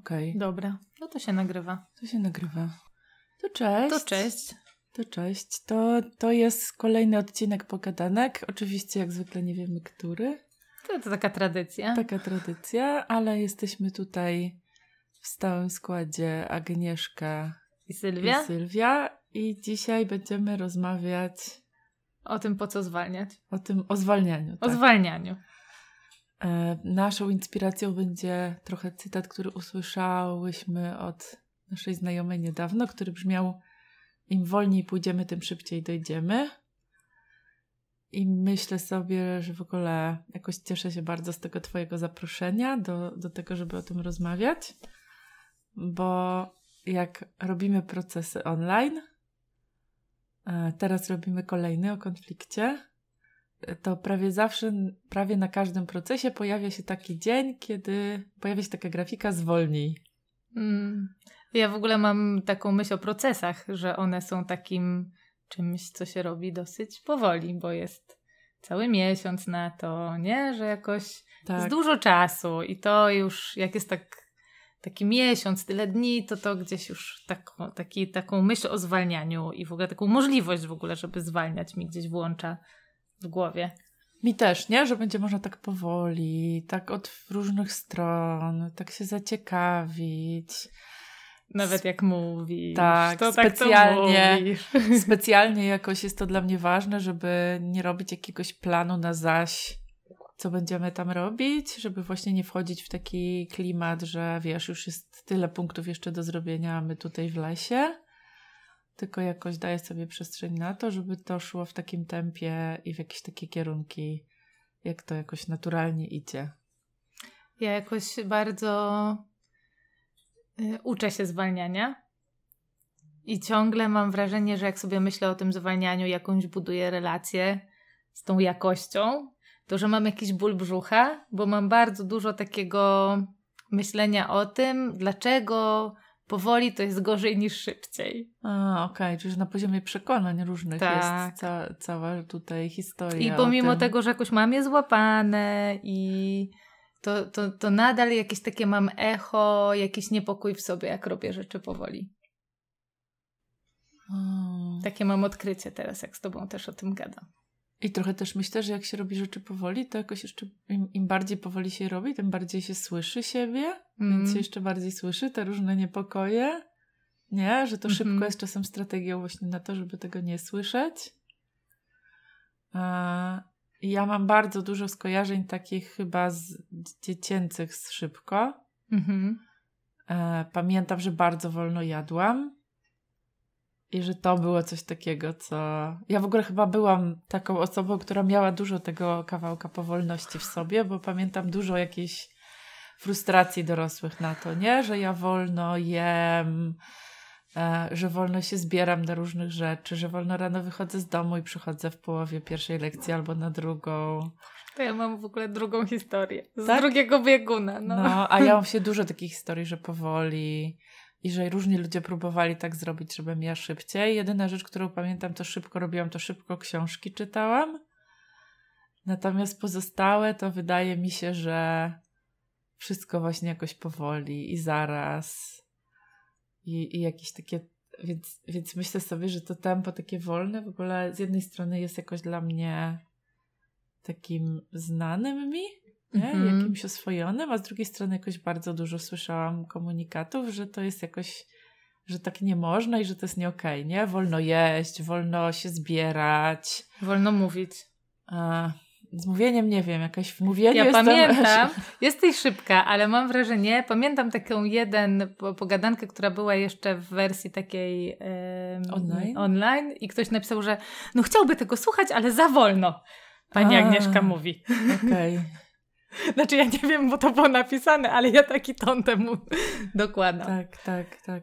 okej. Dobra, no to się nagrywa. To się nagrywa. To cześć. To cześć. To cześć. To, to jest kolejny odcinek Pogadanek. Oczywiście jak zwykle nie wiemy który. To, to taka tradycja. Taka tradycja, ale jesteśmy tutaj w stałym składzie Agnieszka I Sylwia? i Sylwia i dzisiaj będziemy rozmawiać O tym, po co zwalniać. o tym, o zwalnianiu. O tak. zwalnianiu. E, Naszą inspiracją będzie trochę cytat, który usłyszałyśmy od naszej znajomej niedawno, który brzmiał: Im wolniej pójdziemy, tym szybciej dojdziemy. I myślę sobie, że w ogóle jakoś cieszę się bardzo z tego Twojego zaproszenia do, do tego, żeby o tym rozmawiać, bo jak robimy procesy online, e, teraz robimy kolejny o konflikcie, to prawie zawsze, prawie na każdym procesie pojawia się taki dzień, kiedy pojawia się taka grafika zwolnij. Mm. Ja w ogóle mam taką myśl o procesach, że one są takim czymś, co się robi dosyć powoli, bo jest cały miesiąc na to, nie? Że jakoś Tak. jest dużo czasu i to już, jak jest tak taki miesiąc, tyle dni, to to gdzieś już taką, taki, taką myśl o zwalnianiu i w ogóle taką możliwość w ogóle, żeby zwalniać mi gdzieś włącza w głowie. Mi też, nie? Że będzie można tak powoli, tak od różnych stron, tak się zaciekawić. Nawet jak mówisz. Tak, to specjalnie. Tak to mówisz. Specjalnie jakoś jest to dla mnie ważne, żeby nie robić jakiegoś planu na zaś, co będziemy tam robić, żeby właśnie nie wchodzić w taki klimat, że wiesz, już jest tyle punktów jeszcze do zrobienia, my tutaj w lesie. Tylko jakoś daję sobie przestrzeń na to, żeby to szło w takim tempie i w jakieś takie kierunki, jak to jakoś naturalnie idzie. Ja jakoś bardzo y, uczę się zwalniania. I ciągle mam wrażenie, że jak sobie myślę o tym zwalnianiu, jakąś buduję relację z tą jakością, to że mam jakiś ból brzucha, bo mam bardzo dużo takiego myślenia o tym, dlaczego powoli to jest gorzej niż szybciej. Okej, czyli że na poziomie przekonań różnych Tak. jest ca- cała tutaj historia. I pomimo tym. tego, że jakoś mam je złapane i to, to, to nadal jakieś takie mam echo, jakiś niepokój w sobie, jak robię rzeczy powoli. Takie mam odkrycie teraz, jak z tobą też o tym gadam. I trochę też myślę, że jak się robi rzeczy powoli, to jakoś jeszcze im, im bardziej powoli się robi, tym bardziej się słyszy siebie, Mm. więc się jeszcze bardziej słyszy te różne niepokoje. Nie, że to Mhm. szybko jest czasem strategią właśnie na to, żeby tego nie słyszeć. A, i ja mam bardzo dużo skojarzeń takich chyba z dziecięcych z szybko. Mhm. E, pamiętam, że bardzo wolno jadłam. I że to było coś takiego, co. Ja w ogóle chyba byłam taką osobą, która miała dużo tego kawałka powolności w sobie, bo pamiętam dużo jakiejś frustracji dorosłych na to, nie? Że ja wolno jem, e, że wolno się zbieram do różnych rzeczy, że wolno rano wychodzę z domu i przychodzę w połowie pierwszej lekcji albo na drugą. To ja mam w ogóle drugą historię. Z Tak? drugiego bieguna. No. No, a ja mam się dużo takich historii, że powoli i że różni ludzie próbowali tak zrobić, żebym ja szybciej. Jedyna rzecz, którą pamiętam, to szybko robiłam, to szybko książki czytałam. Natomiast pozostałe to wydaje mi się, że wszystko właśnie jakoś powoli i zaraz. I, i jakieś takie. Więc, więc myślę sobie, że to tempo takie wolne w ogóle z jednej strony jest jakoś dla mnie takim znanym mi, nie? Mhm. jakimś oswojonym, a z drugiej strony jakoś bardzo dużo słyszałam komunikatów, że to jest jakoś, że tak nie można i że to jest nie okej, nie? Wolno jeść, wolno się zbierać. Wolno mówić. A, z mówieniem nie wiem, jakaś w mówieniu Ja jestem... pamiętam, jesteś szybka, ale mam wrażenie, pamiętam taką jeden po- pogadankę, która była jeszcze w wersji takiej em, Online? online i ktoś napisał, że no chciałby tego słuchać, ale za wolno. Pani A. Agnieszka mówi. Okej. Znaczy ja nie wiem, bo to było napisane, ale ja taki ton temu dokładam. Tak, tak, tak.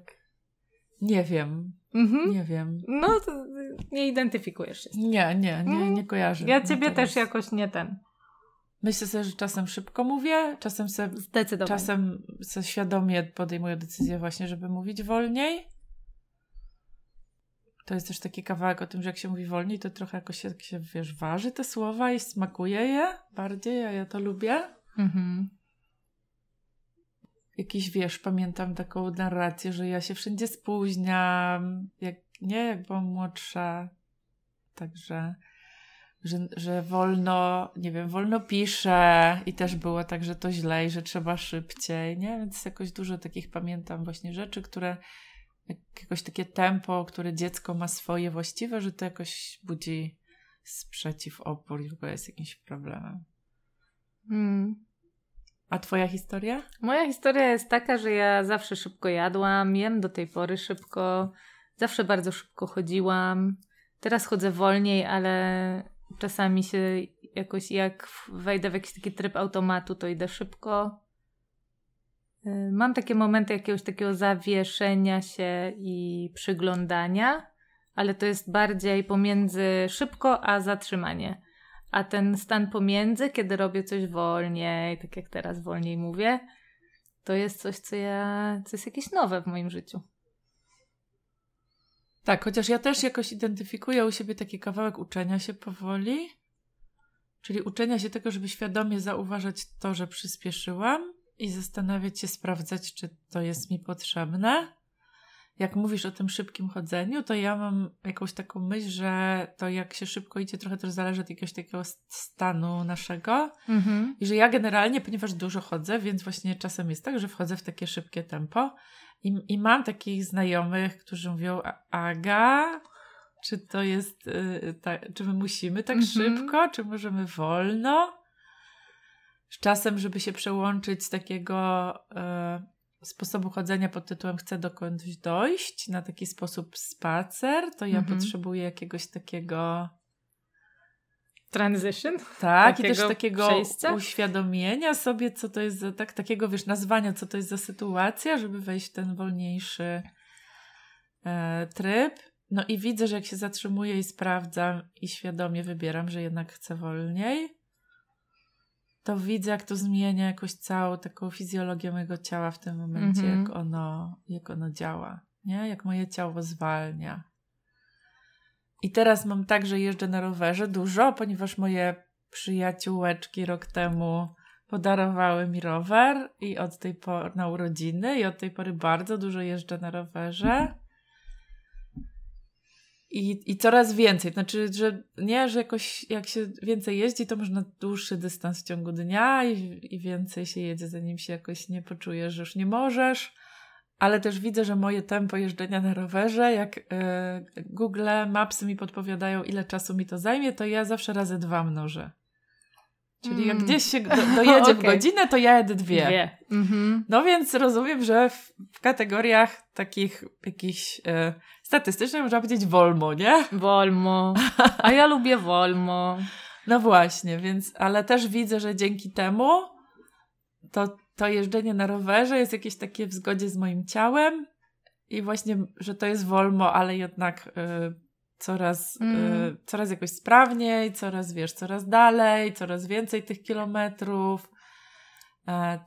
Nie wiem, Mhm. nie wiem. No, to nie identyfikujesz się. Nie, nie, nie, Mhm. nie kojarzę. Ja ciebie teraz. też jakoś nie ten. Myślę sobie, że czasem szybko mówię, czasem se, czasem se świadomie podejmuję decyzję właśnie, żeby mówić wolniej. To jest też taki kawałek o tym, że jak się mówi wolniej, to trochę jakoś się, się wiesz, waży te słowa i smakuje je bardziej, a ja to lubię. Mhm. jakiś, wiesz, pamiętam taką narrację, że ja się wszędzie spóźniam, jak, nie, jak byłam młodsza. Także, że, że wolno, nie wiem, wolno piszę i też było tak, że to źle i że trzeba szybciej, nie? Więc jakoś dużo takich pamiętam właśnie rzeczy, które jakoś takie tempo, które dziecko ma swoje właściwe, że to jakoś budzi sprzeciw, opór i w ogóle jest jakimś problemem. Mm. A twoja historia? Moja historia jest taka, że ja zawsze szybko jadłam, jem do tej pory szybko, zawsze bardzo szybko chodziłam. Teraz chodzę wolniej, ale czasami się jakoś jak wejdę w jakiś taki tryb automatu, to idę szybko. Mam takie momenty jakiegoś takiego zawieszenia się i przyglądania, ale to jest bardziej pomiędzy szybko a zatrzymanie. A ten stan pomiędzy, kiedy robię coś wolniej, tak jak teraz wolniej mówię, to jest coś, co ja, co jest jakieś nowe w moim życiu. Tak, chociaż ja też jakoś identyfikuję u siebie taki kawałek uczenia się powoli, czyli uczenia się tego, żeby świadomie zauważać to, że przyspieszyłam i zastanawiać się, sprawdzać, czy to jest mi potrzebne jak mówisz o tym szybkim chodzeniu, to ja mam jakąś taką myśl, że to jak się szybko idzie, trochę też zależy od jakiegoś takiego stanu naszego. Mhm. I że ja generalnie, ponieważ dużo chodzę, więc właśnie czasem jest tak, że wchodzę w takie szybkie tempo. I, i mam takich znajomych, którzy mówią, Aga, czy to jest, yy, ta, czy my musimy tak mhm. szybko, czy możemy wolno? Czasem, żeby się przełączyć z takiego. Yy, sposobu chodzenia pod tytułem chcę dokądś dojść na taki sposób spacer, to ja mhm. potrzebuję jakiegoś takiego transition. Tak, takiego i też takiego przejścia. uświadomienia sobie, co to jest za, tak, takiego wiesz, nazwania, co to jest za sytuacja, żeby wejść w ten wolniejszy e, tryb. No i widzę, że jak się zatrzymuję i sprawdzam i świadomie wybieram, że jednak chcę wolniej, to widzę, jak to zmienia jakoś całą taką fizjologię mojego ciała w tym momencie, mm -hmm. jak, ono, jak ono działa, nie? Jak moje ciało zwalnia. I teraz mam tak, że jeżdżę na rowerze dużo, ponieważ moje przyjaciółeczki rok temu podarowały mi rower i od tej pory na urodziny i od tej pory bardzo dużo jeżdżę na rowerze. I, I coraz więcej. Znaczy, że nie, że jakoś jak się więcej jeździ, to można dłuższy dystans w ciągu dnia i, i więcej się jedzie, zanim się jakoś nie poczujesz, że już nie możesz. Ale też widzę, że moje tempo jeżdżenia na rowerze, jak y, Google Mapsy mi podpowiadają, ile czasu mi to zajmie, to ja zawsze razy dwa mnożę. Czyli mm. jak gdzieś się do, dojedzie okay. w godzinę, to ja jedę dwie. dwie. Mm-hmm. No więc rozumiem, że w, w kategoriach takich jakichś y, statystycznych można powiedzieć wolmo, nie? Wolmo. A ja lubię wolmo. No właśnie, więc, ale też widzę, że dzięki temu to, to jeżdżenie na rowerze jest jakieś takie w zgodzie z moim ciałem i właśnie, że to jest wolmo, ale jednak y, coraz, mm. y, coraz jakoś sprawniej, coraz wiesz, coraz dalej, coraz więcej tych kilometrów.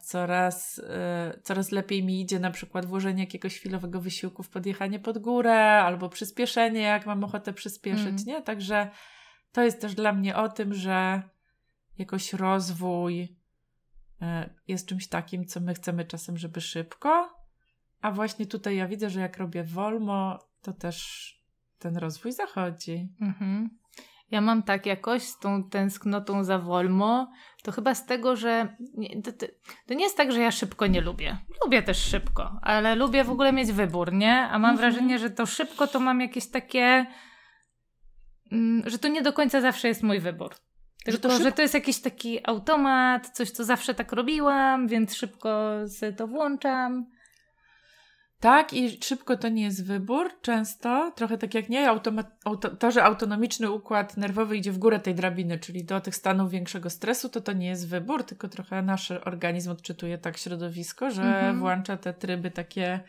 Coraz, e, coraz lepiej mi idzie na przykład włożenie jakiegoś chwilowego wysiłku w podjechanie pod górę albo przyspieszenie, jak mam ochotę przyspieszyć, mm. nie? Także to jest też dla mnie o tym, że jakoś rozwój e, jest czymś takim, co my chcemy czasem, żeby szybko, a właśnie tutaj ja widzę, że jak robię wolno, to też ten rozwój zachodzi. Mhm. Ja mam tak jakoś z tą tęsknotą za Wolmo, to chyba z tego, że nie, to, to, nie jest tak, że ja szybko nie lubię. Lubię też szybko, ale lubię w ogóle mieć wybór, nie? A mam mhm. wrażenie, że to szybko to mam jakieś takie, mm, że to nie do końca zawsze jest mój wybór. Tylko, że to, że to jest jakiś taki automat, coś, co zawsze tak robiłam, więc szybko sobie to włączam. Tak, i szybko to nie jest wybór, często, trochę tak jak nie, auto, to, że autonomiczny układ nerwowy idzie w górę tej drabiny, czyli do tych stanów większego stresu, to to nie jest wybór, tylko trochę nasz organizm odczytuje tak środowisko, że mhm. włącza te tryby takie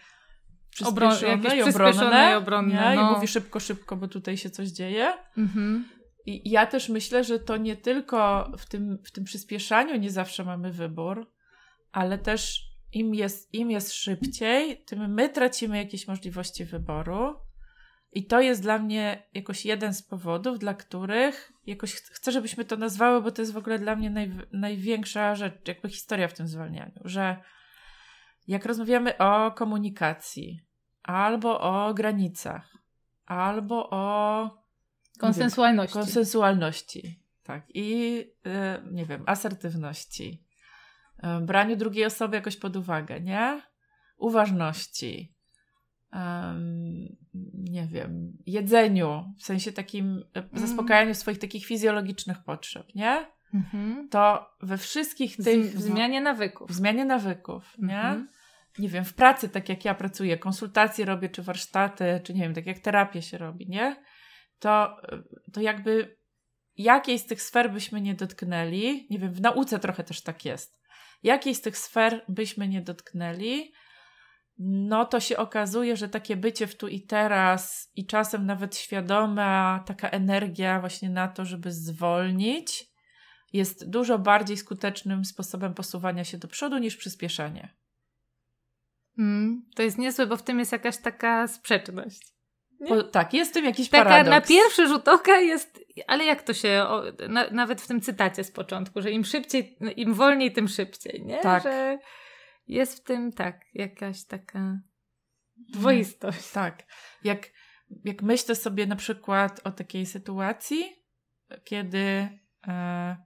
przyspieszone, Obro- i obronne, i, obronne nie? No. i mówi szybko, szybko, bo tutaj się coś dzieje. Mhm. I ja też myślę, że to nie tylko w tym, w tym przyspieszaniu nie zawsze mamy wybór, ale też im jest, im jest szybciej, tym my tracimy jakieś możliwości wyboru. I to jest dla mnie jakoś jeden z powodów, dla których jakoś chcę, żebyśmy to nazwały, bo to jest w ogóle dla mnie naj, największa rzecz, jakby historia w tym zwalnianiu, że jak rozmawiamy o komunikacji, albo o granicach, albo o konsensualności. Wiem, konsensualności, tak. I y, nie wiem, asertywności, braniu drugiej osoby jakoś pod uwagę, nie? Uważności. Um, nie wiem, jedzeniu, w sensie takim mm. zaspokajaniu swoich takich fizjologicznych potrzeb, nie? Mm-hmm. To we wszystkich tych. W zmianie nawyków. W zmianie nawyków, nie? Mm-hmm nie wiem, w pracy, tak jak ja pracuję, konsultacje robię, czy warsztaty, czy nie wiem, tak jak terapię się robi, nie? To, to jakby jakiej z tych sfer byśmy nie dotknęli, nie wiem, w nauce trochę też tak jest, jakiej z tych sfer byśmy nie dotknęli, no to się okazuje, że takie bycie w tu i teraz i czasem nawet świadoma taka energia właśnie na to, żeby zwolnić, jest dużo bardziej skutecznym sposobem posuwania się do przodu niż przyspieszanie. Mm, to jest niezłe, bo w tym jest jakaś taka sprzeczność. Po, tak, jest w tym jakiś taka paradoks. na pierwszy rzut oka jest, ale jak to się, o, na, nawet w tym cytacie z początku, że im szybciej, im wolniej, tym szybciej, nie? Tak. Że jest w tym, tak, jakaś taka dwoistość. Tak. Jak, jak myślę sobie na przykład o takiej sytuacji, kiedy e,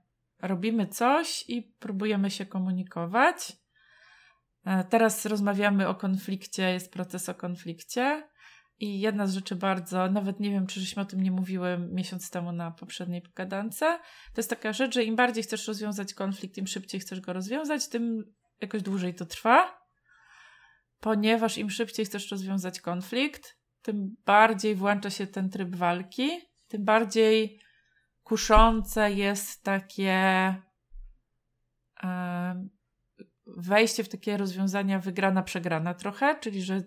robimy coś i próbujemy się komunikować, E, teraz rozmawiamy o konflikcie, jest proces o konflikcie. I jedna z rzeczy bardzo, nawet nie wiem, czy żeśmy o tym nie mówiły miesiąc temu na poprzedniej pogadance, to jest taka rzecz, że im bardziej chcesz rozwiązać konflikt, im szybciej chcesz go rozwiązać, tym jakoś dłużej to trwa, ponieważ im szybciej chcesz rozwiązać konflikt, tym bardziej włącza się ten tryb walki, tym bardziej kuszące jest takie wejście w takie rozwiązania wygrana, przegrana trochę, czyli że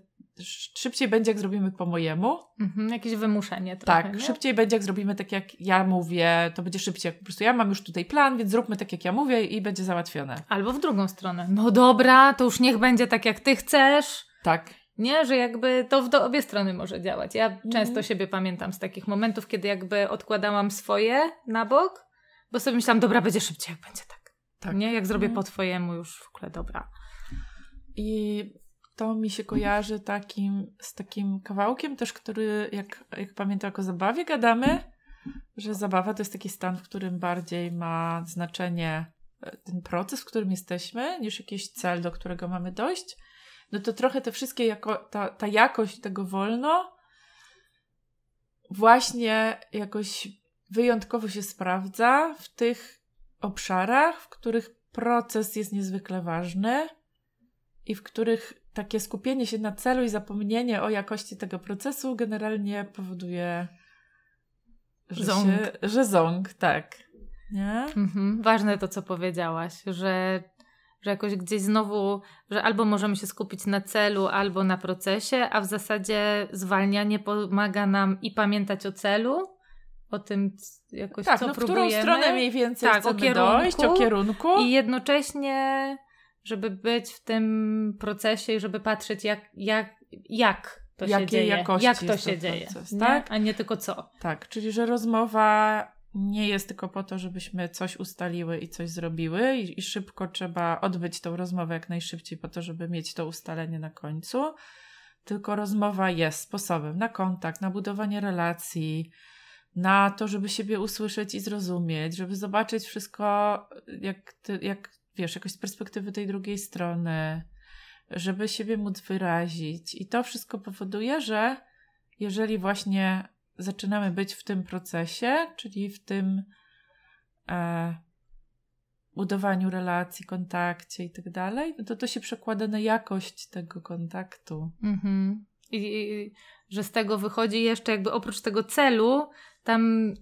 szybciej będzie, jak zrobimy po mojemu. Mhm, jakieś wymuszenie trochę, Tak, nie? szybciej będzie, jak zrobimy tak, jak ja mówię, to będzie szybciej, jak po prostu ja mam już tutaj plan, więc zróbmy tak, jak ja mówię i będzie załatwione. Albo w drugą stronę. No dobra, to już niech będzie tak, jak ty chcesz. Tak. Nie, że jakby to w obie strony może działać. Ja mhm. często siebie pamiętam z takich momentów, kiedy jakby odkładałam swoje na bok, bo sobie myślałam, dobra, będzie szybciej, jak będzie tak. Tak. Nie? Jak zrobię mhm. po twojemu już w ogóle dobra. I to mi się kojarzy takim, z takim kawałkiem też, który jak, jak pamiętam jako zabawie gadamy, że zabawa to jest taki stan, w którym bardziej ma znaczenie e, ten proces, w którym jesteśmy, niż jakiś cel, do którego mamy dojść. No to trochę te wszystkie, jako, ta, ta jakość tego wolno właśnie jakoś wyjątkowo się sprawdza w tych obszarach, w których proces jest niezwykle ważny i w których takie skupienie się na celu i zapomnienie o jakości tego procesu generalnie powoduje, że ząg. Się, że ząg, tak. Nie? Mhm. Ważne to, co powiedziałaś, że, że jakoś gdzieś znowu, że albo możemy się skupić na celu, albo na procesie, a w zasadzie zwalnianie pomaga nam i pamiętać o celu, o tym jakoś tak, co no, w próbujemy. którą stronę mniej więcej tak, o kierunku, dojść, o kierunku. I jednocześnie, żeby być w tym procesie i żeby patrzeć jak, jak, jak to Jakiej się dzieje. Jak to się dzieje. Proces, tak? A nie tylko co. Tak, czyli że rozmowa nie jest tylko po to, żebyśmy coś ustaliły i coś zrobiły i, i szybko trzeba odbyć tą rozmowę jak najszybciej po to, żeby mieć to ustalenie na końcu. Tylko rozmowa jest sposobem na kontakt, na budowanie relacji, na to, żeby siebie usłyszeć i zrozumieć, żeby zobaczyć wszystko, jak, ty, jak wiesz, jakoś z perspektywy tej drugiej strony, żeby siebie móc wyrazić. I to wszystko powoduje, że jeżeli właśnie zaczynamy być w tym procesie, czyli w tym e, budowaniu relacji, kontakcie i tak dalej, no to to się przekłada na jakość tego kontaktu. Mhm. I, I, że z tego wychodzi jeszcze jakby oprócz tego celu, tam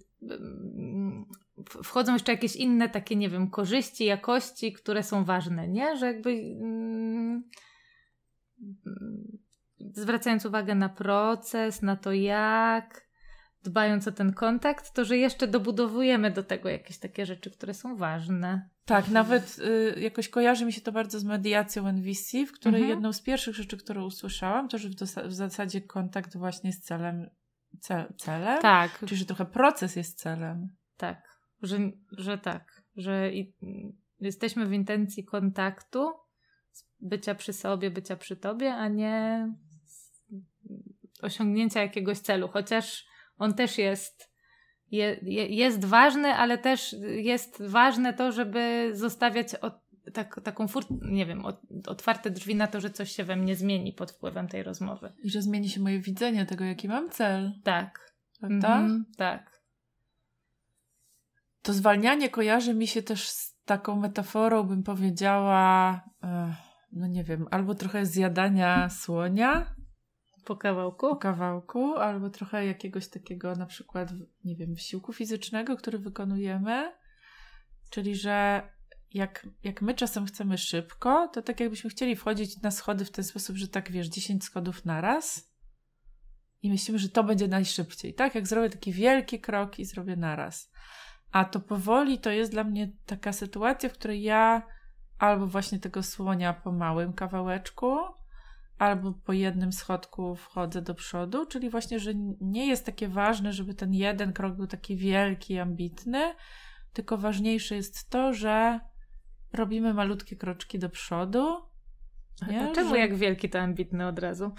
wchodzą jeszcze jakieś inne takie, nie wiem, korzyści, jakości, które są ważne, nie? Że jakby mm, zwracając uwagę na proces, na to jak, dbając o ten kontakt, to że jeszcze dobudowujemy do tego jakieś takie rzeczy, które są ważne. Tak, nawet y, jakoś kojarzy mi się to bardzo z mediacją NVC, w której mhm. jedną z pierwszych rzeczy, którą usłyszałam, to że w, w zasadzie kontakt właśnie z celem cel, celem? Tak. Czyli, że trochę proces jest celem. Tak, że, że tak, że i, jesteśmy w intencji kontaktu bycia przy sobie, bycia przy tobie, a nie osiągnięcia jakiegoś celu. Chociaż on też jest, je, jest ważny, ale też jest ważne to, żeby zostawiać od, tak, taką furt, nie wiem, otwarte drzwi na to, że coś się we mnie zmieni pod wpływem tej rozmowy. I że zmieni się moje widzenie tego, jaki mam cel. Tak. Prawda? Mhm, tak. To zwalnianie kojarzy mi się też z taką metaforą, bym powiedziała, no nie wiem, albo trochę zjadania słonia. Po kawałku? Po kawałku, albo trochę jakiegoś takiego na przykład, nie wiem, wysiłku fizycznego, który wykonujemy. Czyli, że jak, jak my czasem chcemy szybko, to tak jakbyśmy chcieli wchodzić na schody w ten sposób, że tak wiesz, 10 schodów na raz i myślimy, że to będzie najszybciej, tak? Jak zrobię taki wielki krok i zrobię naraz. A to powoli to jest dla mnie taka sytuacja, w której ja albo właśnie tego słonia po małym kawałeczku, albo po jednym schodku wchodzę do przodu, czyli właśnie, że nie jest takie ważne, żeby ten jeden krok był taki wielki, ambitny, tylko ważniejsze jest to, że robimy malutkie kroczki do przodu. Nie? czemu że... jak wielki to ambitny od razu?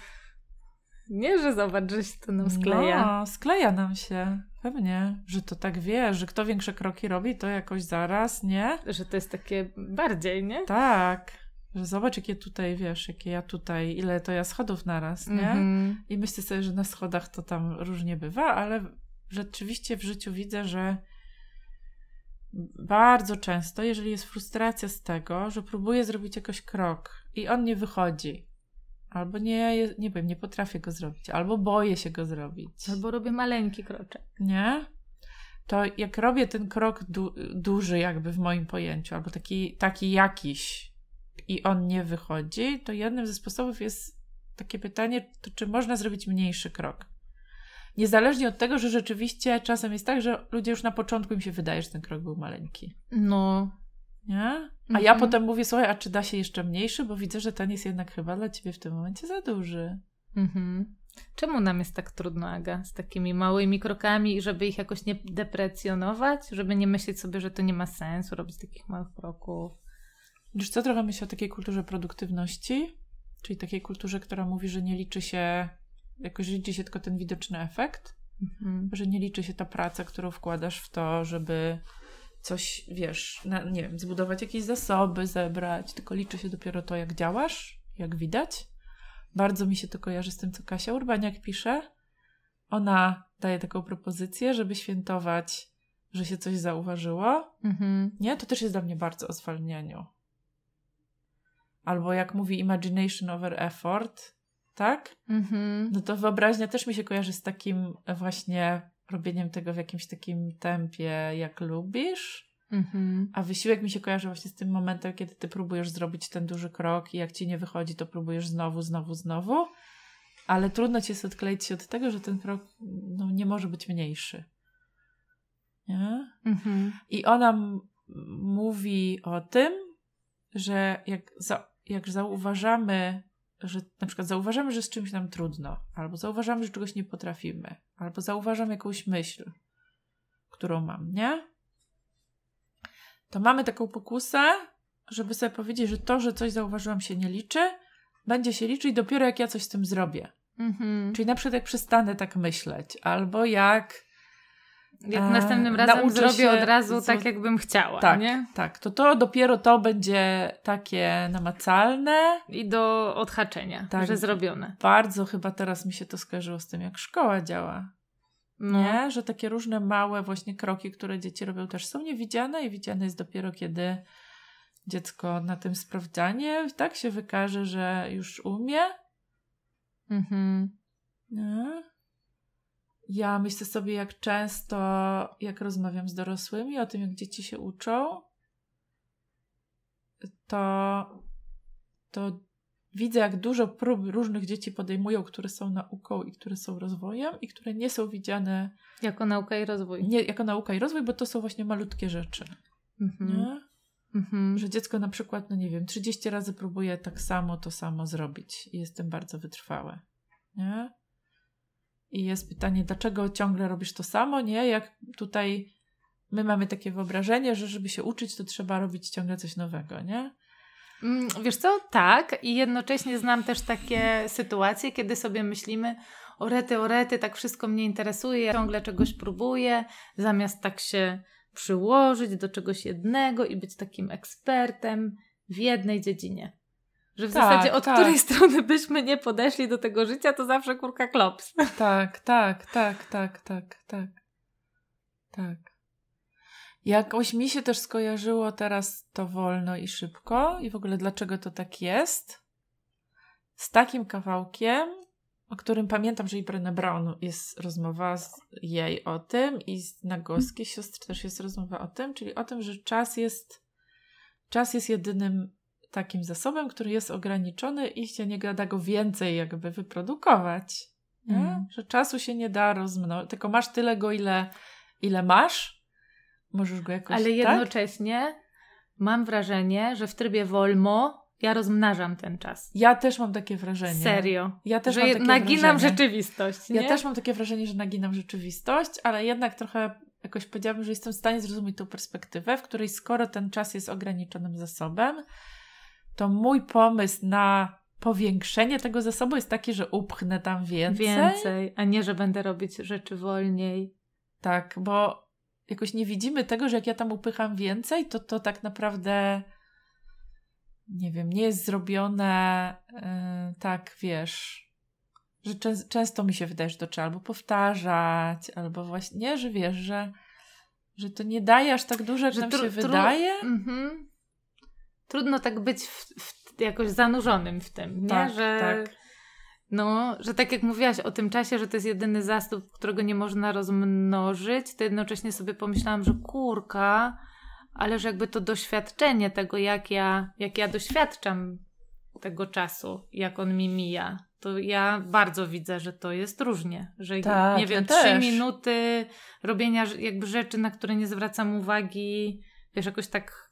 Nie, że zobacz, że się to nam skleja. No, skleja nam się. Pewnie, że to tak wie, że kto większe kroki robi, to jakoś zaraz, nie? Że to jest takie bardziej, nie? Tak. Że zobacz, jakie tutaj, wiesz, jakie ja tutaj, ile to ja schodów naraz, nie? Mm-hmm. I myślę sobie, że na schodach to tam różnie bywa, ale rzeczywiście w życiu widzę, że bardzo często, jeżeli jest frustracja z tego, że próbuję zrobić jakiś krok i on nie wychodzi, albo nie, nie wiem, nie potrafię go zrobić, albo boję się go zrobić. Albo robię maleńki kroczek. Nie? To jak robię ten krok du duży, jakby w moim pojęciu, albo taki, taki jakiś, i on nie wychodzi, to jednym ze sposobów jest takie pytanie, to czy można zrobić mniejszy krok? Niezależnie od tego, że rzeczywiście czasem jest tak, że ludzie już na początku im się wydaje, że ten krok był maleńki. No. Nie? A mhm. ja potem mówię, słuchaj, a czy da się jeszcze mniejszy? Bo widzę, że ten jest jednak chyba dla ciebie w tym momencie za duży. Mhm. Czemu nam jest tak trudno, Aga, z takimi małymi krokami, żeby ich jakoś nie deprecjonować, żeby nie myśleć sobie, że to nie ma sensu robić takich małych kroków? Wiesz co, trochę myślę o takiej kulturze produktywności, czyli takiej kulturze, która mówi, że nie liczy się jakoś liczy się tylko ten widoczny efekt, mhm. że nie liczy się ta praca, którą wkładasz w to, żeby coś, wiesz, na, nie wiem, zbudować jakieś zasoby, zebrać, tylko liczy się dopiero to, jak działasz, jak widać. Bardzo mi się to kojarzy z tym, co Kasia Urbaniak pisze. Ona daje taką propozycję, żeby świętować, że się coś zauważyło. Mhm. Nie? To też jest dla mnie bardzo o zwalnianiu. Albo jak mówi imagination over effort, tak? Mhm. No to wyobraźnia też mi się kojarzy z takim właśnie robieniem tego w jakimś takim tempie, jak lubisz. Mhm. A wysiłek mi się kojarzy właśnie z tym momentem, kiedy ty próbujesz zrobić ten duży krok i jak ci nie wychodzi, to próbujesz znowu, znowu, znowu. Ale trudno ci jest odkleić się od tego, że ten krok no, nie może być mniejszy. Nie? Mhm. I ona mówi o tym, że jak, za, jak zauważamy że na przykład zauważamy, że z czymś nam trudno, albo zauważamy, że czegoś nie potrafimy, albo zauważam jakąś myśl, którą mam, nie? To mamy taką pokusę, żeby sobie powiedzieć, że to, że coś zauważyłam się nie liczy, będzie się liczyć dopiero jak ja coś z tym zrobię. Mhm. Czyli na przykład jak przestanę tak myśleć, albo jak jak A, następnym razem zrobię od razu tak, jakbym chciała, tak, nie? Tak, to to dopiero to będzie takie namacalne. I do odhaczenia, tak, że zrobione. Bardzo chyba teraz mi się to skojarzyło z tym, jak szkoła działa. No. Nie? Że takie różne małe właśnie kroki, które dzieci robią też są niewidziane i widziane jest dopiero kiedy dziecko na tym sprawdzanie tak się wykaże, że już umie. Mhm. Nie? Ja myślę sobie, jak często, jak rozmawiam z dorosłymi o tym, jak dzieci się uczą, to, to widzę, jak dużo prób różnych dzieci podejmują, które są nauką i które są rozwojem, i które nie są widziane jako nauka i rozwój. Nie jako nauka i rozwój, bo to są właśnie malutkie rzeczy. Mhm. Mhm. Że dziecko na przykład, no nie wiem, 30 razy próbuje tak samo to samo zrobić i jest tym bardzo wytrwałe. Nie? I jest pytanie, dlaczego ciągle robisz to samo, nie? Jak tutaj my mamy takie wyobrażenie, że żeby się uczyć, to trzeba robić ciągle coś nowego, nie? Mm, wiesz co? Tak. I jednocześnie znam też takie sytuacje, kiedy sobie myślimy, o rety, o rety, tak wszystko mnie interesuje, ciągle czegoś próbuję, zamiast tak się przyłożyć do czegoś jednego i być takim ekspertem w jednej dziedzinie. Że w tak, zasadzie od tak. której strony byśmy nie podeszli do tego życia, to zawsze kurka klops. Tak, tak, tak, tak, tak, tak. Tak. Jakoś mi się też skojarzyło teraz to wolno i szybko i w ogóle dlaczego to tak jest. Z takim kawałkiem, o którym pamiętam, że i Brené Brown jest rozmowa z jej o tym i z Nagoskiej siostry też jest rozmowa o tym, czyli o tym, że czas jest czas jest jedynym takim zasobem, który jest ograniczony i się nie da go więcej jakby wyprodukować. Mm. Że czasu się nie da rozmnożyć, tylko masz tyle go, ile, ile masz. Możesz go jakoś... Ale tak? jednocześnie tak? mam wrażenie, że w trybie Wolmo ja rozmnażam ten czas. Ja też mam takie wrażenie. Serio. Ja też że mam takie naginam wrażenie. rzeczywistość. Nie? Ja też mam takie wrażenie, że naginam rzeczywistość, ale jednak trochę jakoś powiedziałabym, że jestem w stanie zrozumieć tą perspektywę, w której skoro ten czas jest ograniczonym zasobem, to mój pomysł na powiększenie tego zasobu jest taki, że upchnę tam więcej. Więcej, a nie, że będę robić rzeczy wolniej. Tak, bo jakoś nie widzimy tego, że jak ja tam upycham więcej, to to tak naprawdę nie wiem, nie jest zrobione yy, tak, wiesz, że czę- często mi się wydaje, że to trzeba albo powtarzać, albo właśnie, nie, że wiesz, że, że to nie daje aż tak dużo, jak że nam tru- się tru- wydaje. Mhm. Trudno tak być w, w, jakoś zanurzonym w tym, nie? Tak, że, tak. No, że tak jak mówiłaś o tym czasie, że to jest jedyny zasób, którego nie można rozmnożyć, to jednocześnie sobie pomyślałam, że kurka, ale że jakby to doświadczenie tego, jak ja, jak ja doświadczam tego czasu, jak on mi mija, to ja bardzo widzę, że to jest różnie. Że tak, nie wiem, ja trzy minuty robienia jakby rzeczy, na które nie zwracam uwagi, wiesz, jakoś tak,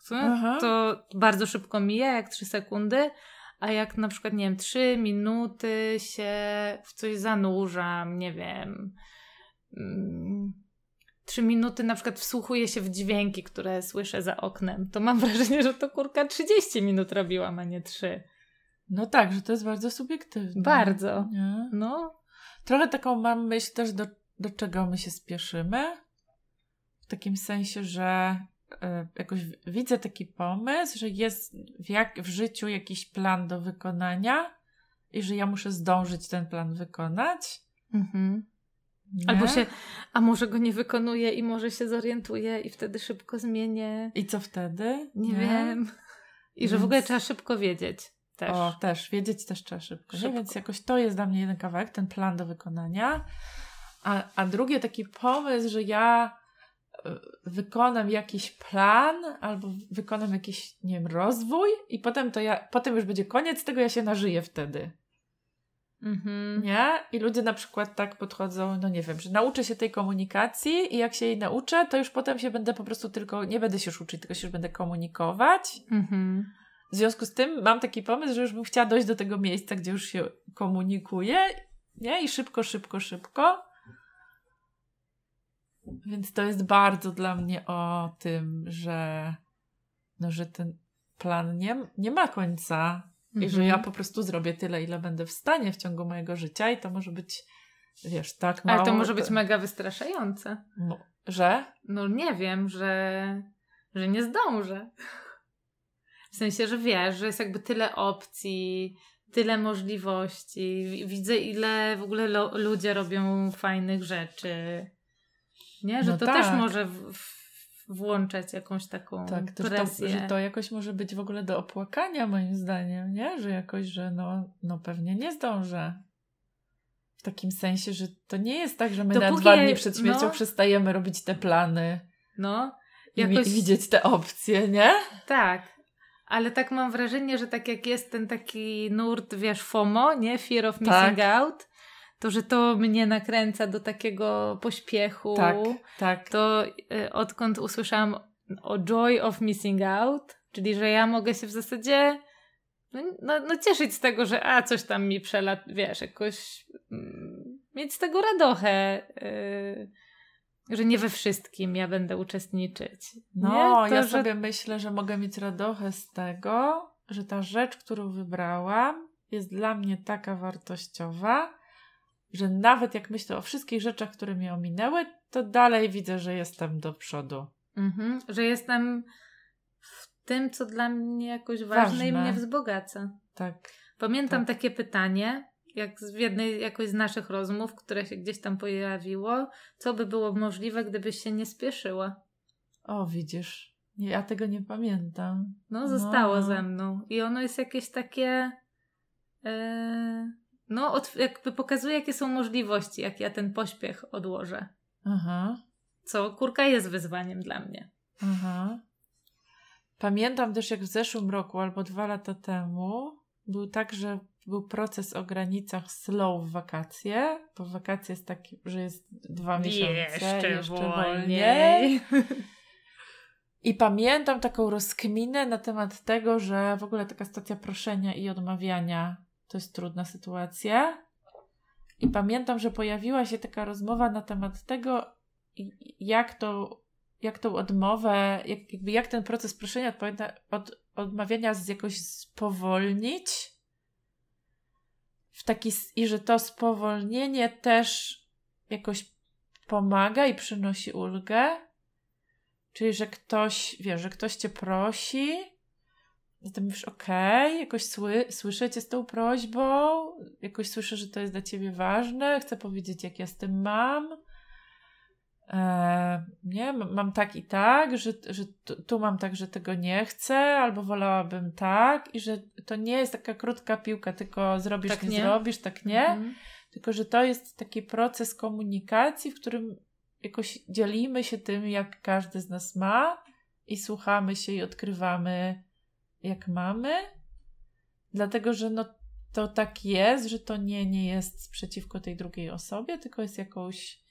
to bardzo szybko mija, jak trzy sekundy, a jak na przykład, nie wiem, trzy minuty się w coś zanurzam, nie wiem, mm, trzy minuty na przykład wsłuchuję się w dźwięki, które słyszę za oknem, to mam wrażenie, że to kurka 30 minut robiłam, a nie trzy. No tak, że to jest bardzo subiektywne. Bardzo. Nie? No. Trochę taką mam myśl też, do, do czego my się spieszymy. W takim sensie, że jakoś widzę taki pomysł, że jest w, jak, w życiu jakiś plan do wykonania i że ja muszę zdążyć ten plan wykonać. Mhm. Albo się, a może go nie wykonuję i może się zorientuję i wtedy szybko zmienię. I co wtedy? Nie, nie? wiem. I Więc... że w ogóle trzeba szybko wiedzieć. Też. O, też. Wiedzieć też trzeba szybko. szybko. Więc jakoś to jest dla mnie jeden kawałek, ten plan do wykonania. A, a drugie taki pomysł, że ja e, wykonam jakiś plan albo wykonam jakiś, nie wiem, rozwój i potem to ja, potem już będzie koniec tego, ja się nażyję wtedy. Mhm. Nie? I ludzie na przykład tak podchodzą, no nie wiem, że nauczę się tej komunikacji i jak się jej nauczę, to już potem się będę po prostu tylko, nie będę się już uczyć, tylko się już będę komunikować. Mhm. W związku z tym mam taki pomysł, że już bym chciała dojść do tego miejsca, gdzie już się komunikuję, nie? I szybko, szybko, szybko. Więc to jest bardzo dla mnie o tym, że, no, że ten plan nie, nie ma końca i że ja mhm. po prostu zrobię tyle, ile będę w stanie w ciągu mojego życia i to może być, wiesz, tak mało. Ale to może być mega wystraszające. No, że? No nie wiem, że, że nie zdążę. W sensie, że wiesz, że jest jakby tyle opcji, tyle możliwości. Widzę, ile w ogóle lo- ludzie robią fajnych rzeczy. Nie? Że no to tak. też może w, w, włączać jakąś taką tak, presję. To, że to jakoś może być w ogóle do opłakania moim zdaniem, nie? Że jakoś, że no, no pewnie nie zdążę. W takim sensie, że to nie jest tak, że my Dopóki na dwa dni przed śmiercią no, przestajemy robić te plany. No. Jakoś... I widzieć te opcje, nie? Tak. Ale tak mam wrażenie, że tak jak jest ten taki nurt, wiesz, FOMO, nie? Fear of missing tak. out, to że to mnie nakręca do takiego pośpiechu. Tak, tak. To y, odkąd usłyszałam o joy of missing out, czyli że ja mogę się w zasadzie no, no, no cieszyć z tego, że a coś tam mi przelat, wiesz, jakoś mm, mieć z tego radochę. Y, że nie we wszystkim ja będę uczestniczyć. No? To, ja że... sobie myślę, że mogę mieć radochę z tego, że ta rzecz, którą wybrałam, jest dla mnie taka wartościowa, że nawet jak myślę o wszystkich rzeczach, które mnie ominęły, to dalej widzę, że jestem do przodu. Mhm. Że jestem w tym, co dla mnie jakoś ważne, Ważne. i mnie wzbogaca. Tak. Pamiętam Tak. takie pytanie, jak z- w jednej jakoś z naszych rozmów, które się gdzieś tam pojawiło, co by było możliwe, gdybyś się nie spieszyła? O, widzisz. Nie, ja tego nie pamiętam. No, zostało No. ze mną. I ono jest jakieś takie. e, no, od, jakby pokazuje, jakie są możliwości, jak ja ten pośpiech odłożę. Aha, Co kurka jest wyzwaniem dla mnie. aha. Pamiętam też, jak w zeszłym roku albo dwa lata temu był tak, że był proces o granicach slow w wakacje, bo wakacje jest taki, że jest dwa miesiące, jeszcze, wolniej. I pamiętam taką rozkminę na temat tego, że w ogóle taka stacja proszenia i odmawiania to jest trudna sytuacja. I pamiętam, że pojawiła się taka rozmowa na temat tego, jak to, jak tą odmowę, jak, jakby jak ten proces proszenia od, odmawiania z jakoś spowolnić. W taki, I że to spowolnienie też jakoś pomaga i przynosi ulgę. Czyli, że ktoś, wiesz, że ktoś cię prosi, i ty mówisz, okej, jakoś sły, słyszę cię z tą prośbą, jakoś słyszę, że to jest dla ciebie ważne, chcę powiedzieć, jak ja z tym mam. E, nie, mam tak i tak, że, że tu, tu mam tak, że tego nie chcę, albo wolałabym tak, i że to nie jest taka krótka piłka, tylko zrobisz, Tak nie, nie. zrobisz, tak nie. Mhm. Tylko, że to jest taki proces komunikacji, w którym jakoś dzielimy się tym, jak każdy z nas ma i słuchamy się i odkrywamy, jak mamy. Dlatego, że no, to tak jest, że to nie, nie jest przeciwko tej drugiej osobie, tylko jest jakąś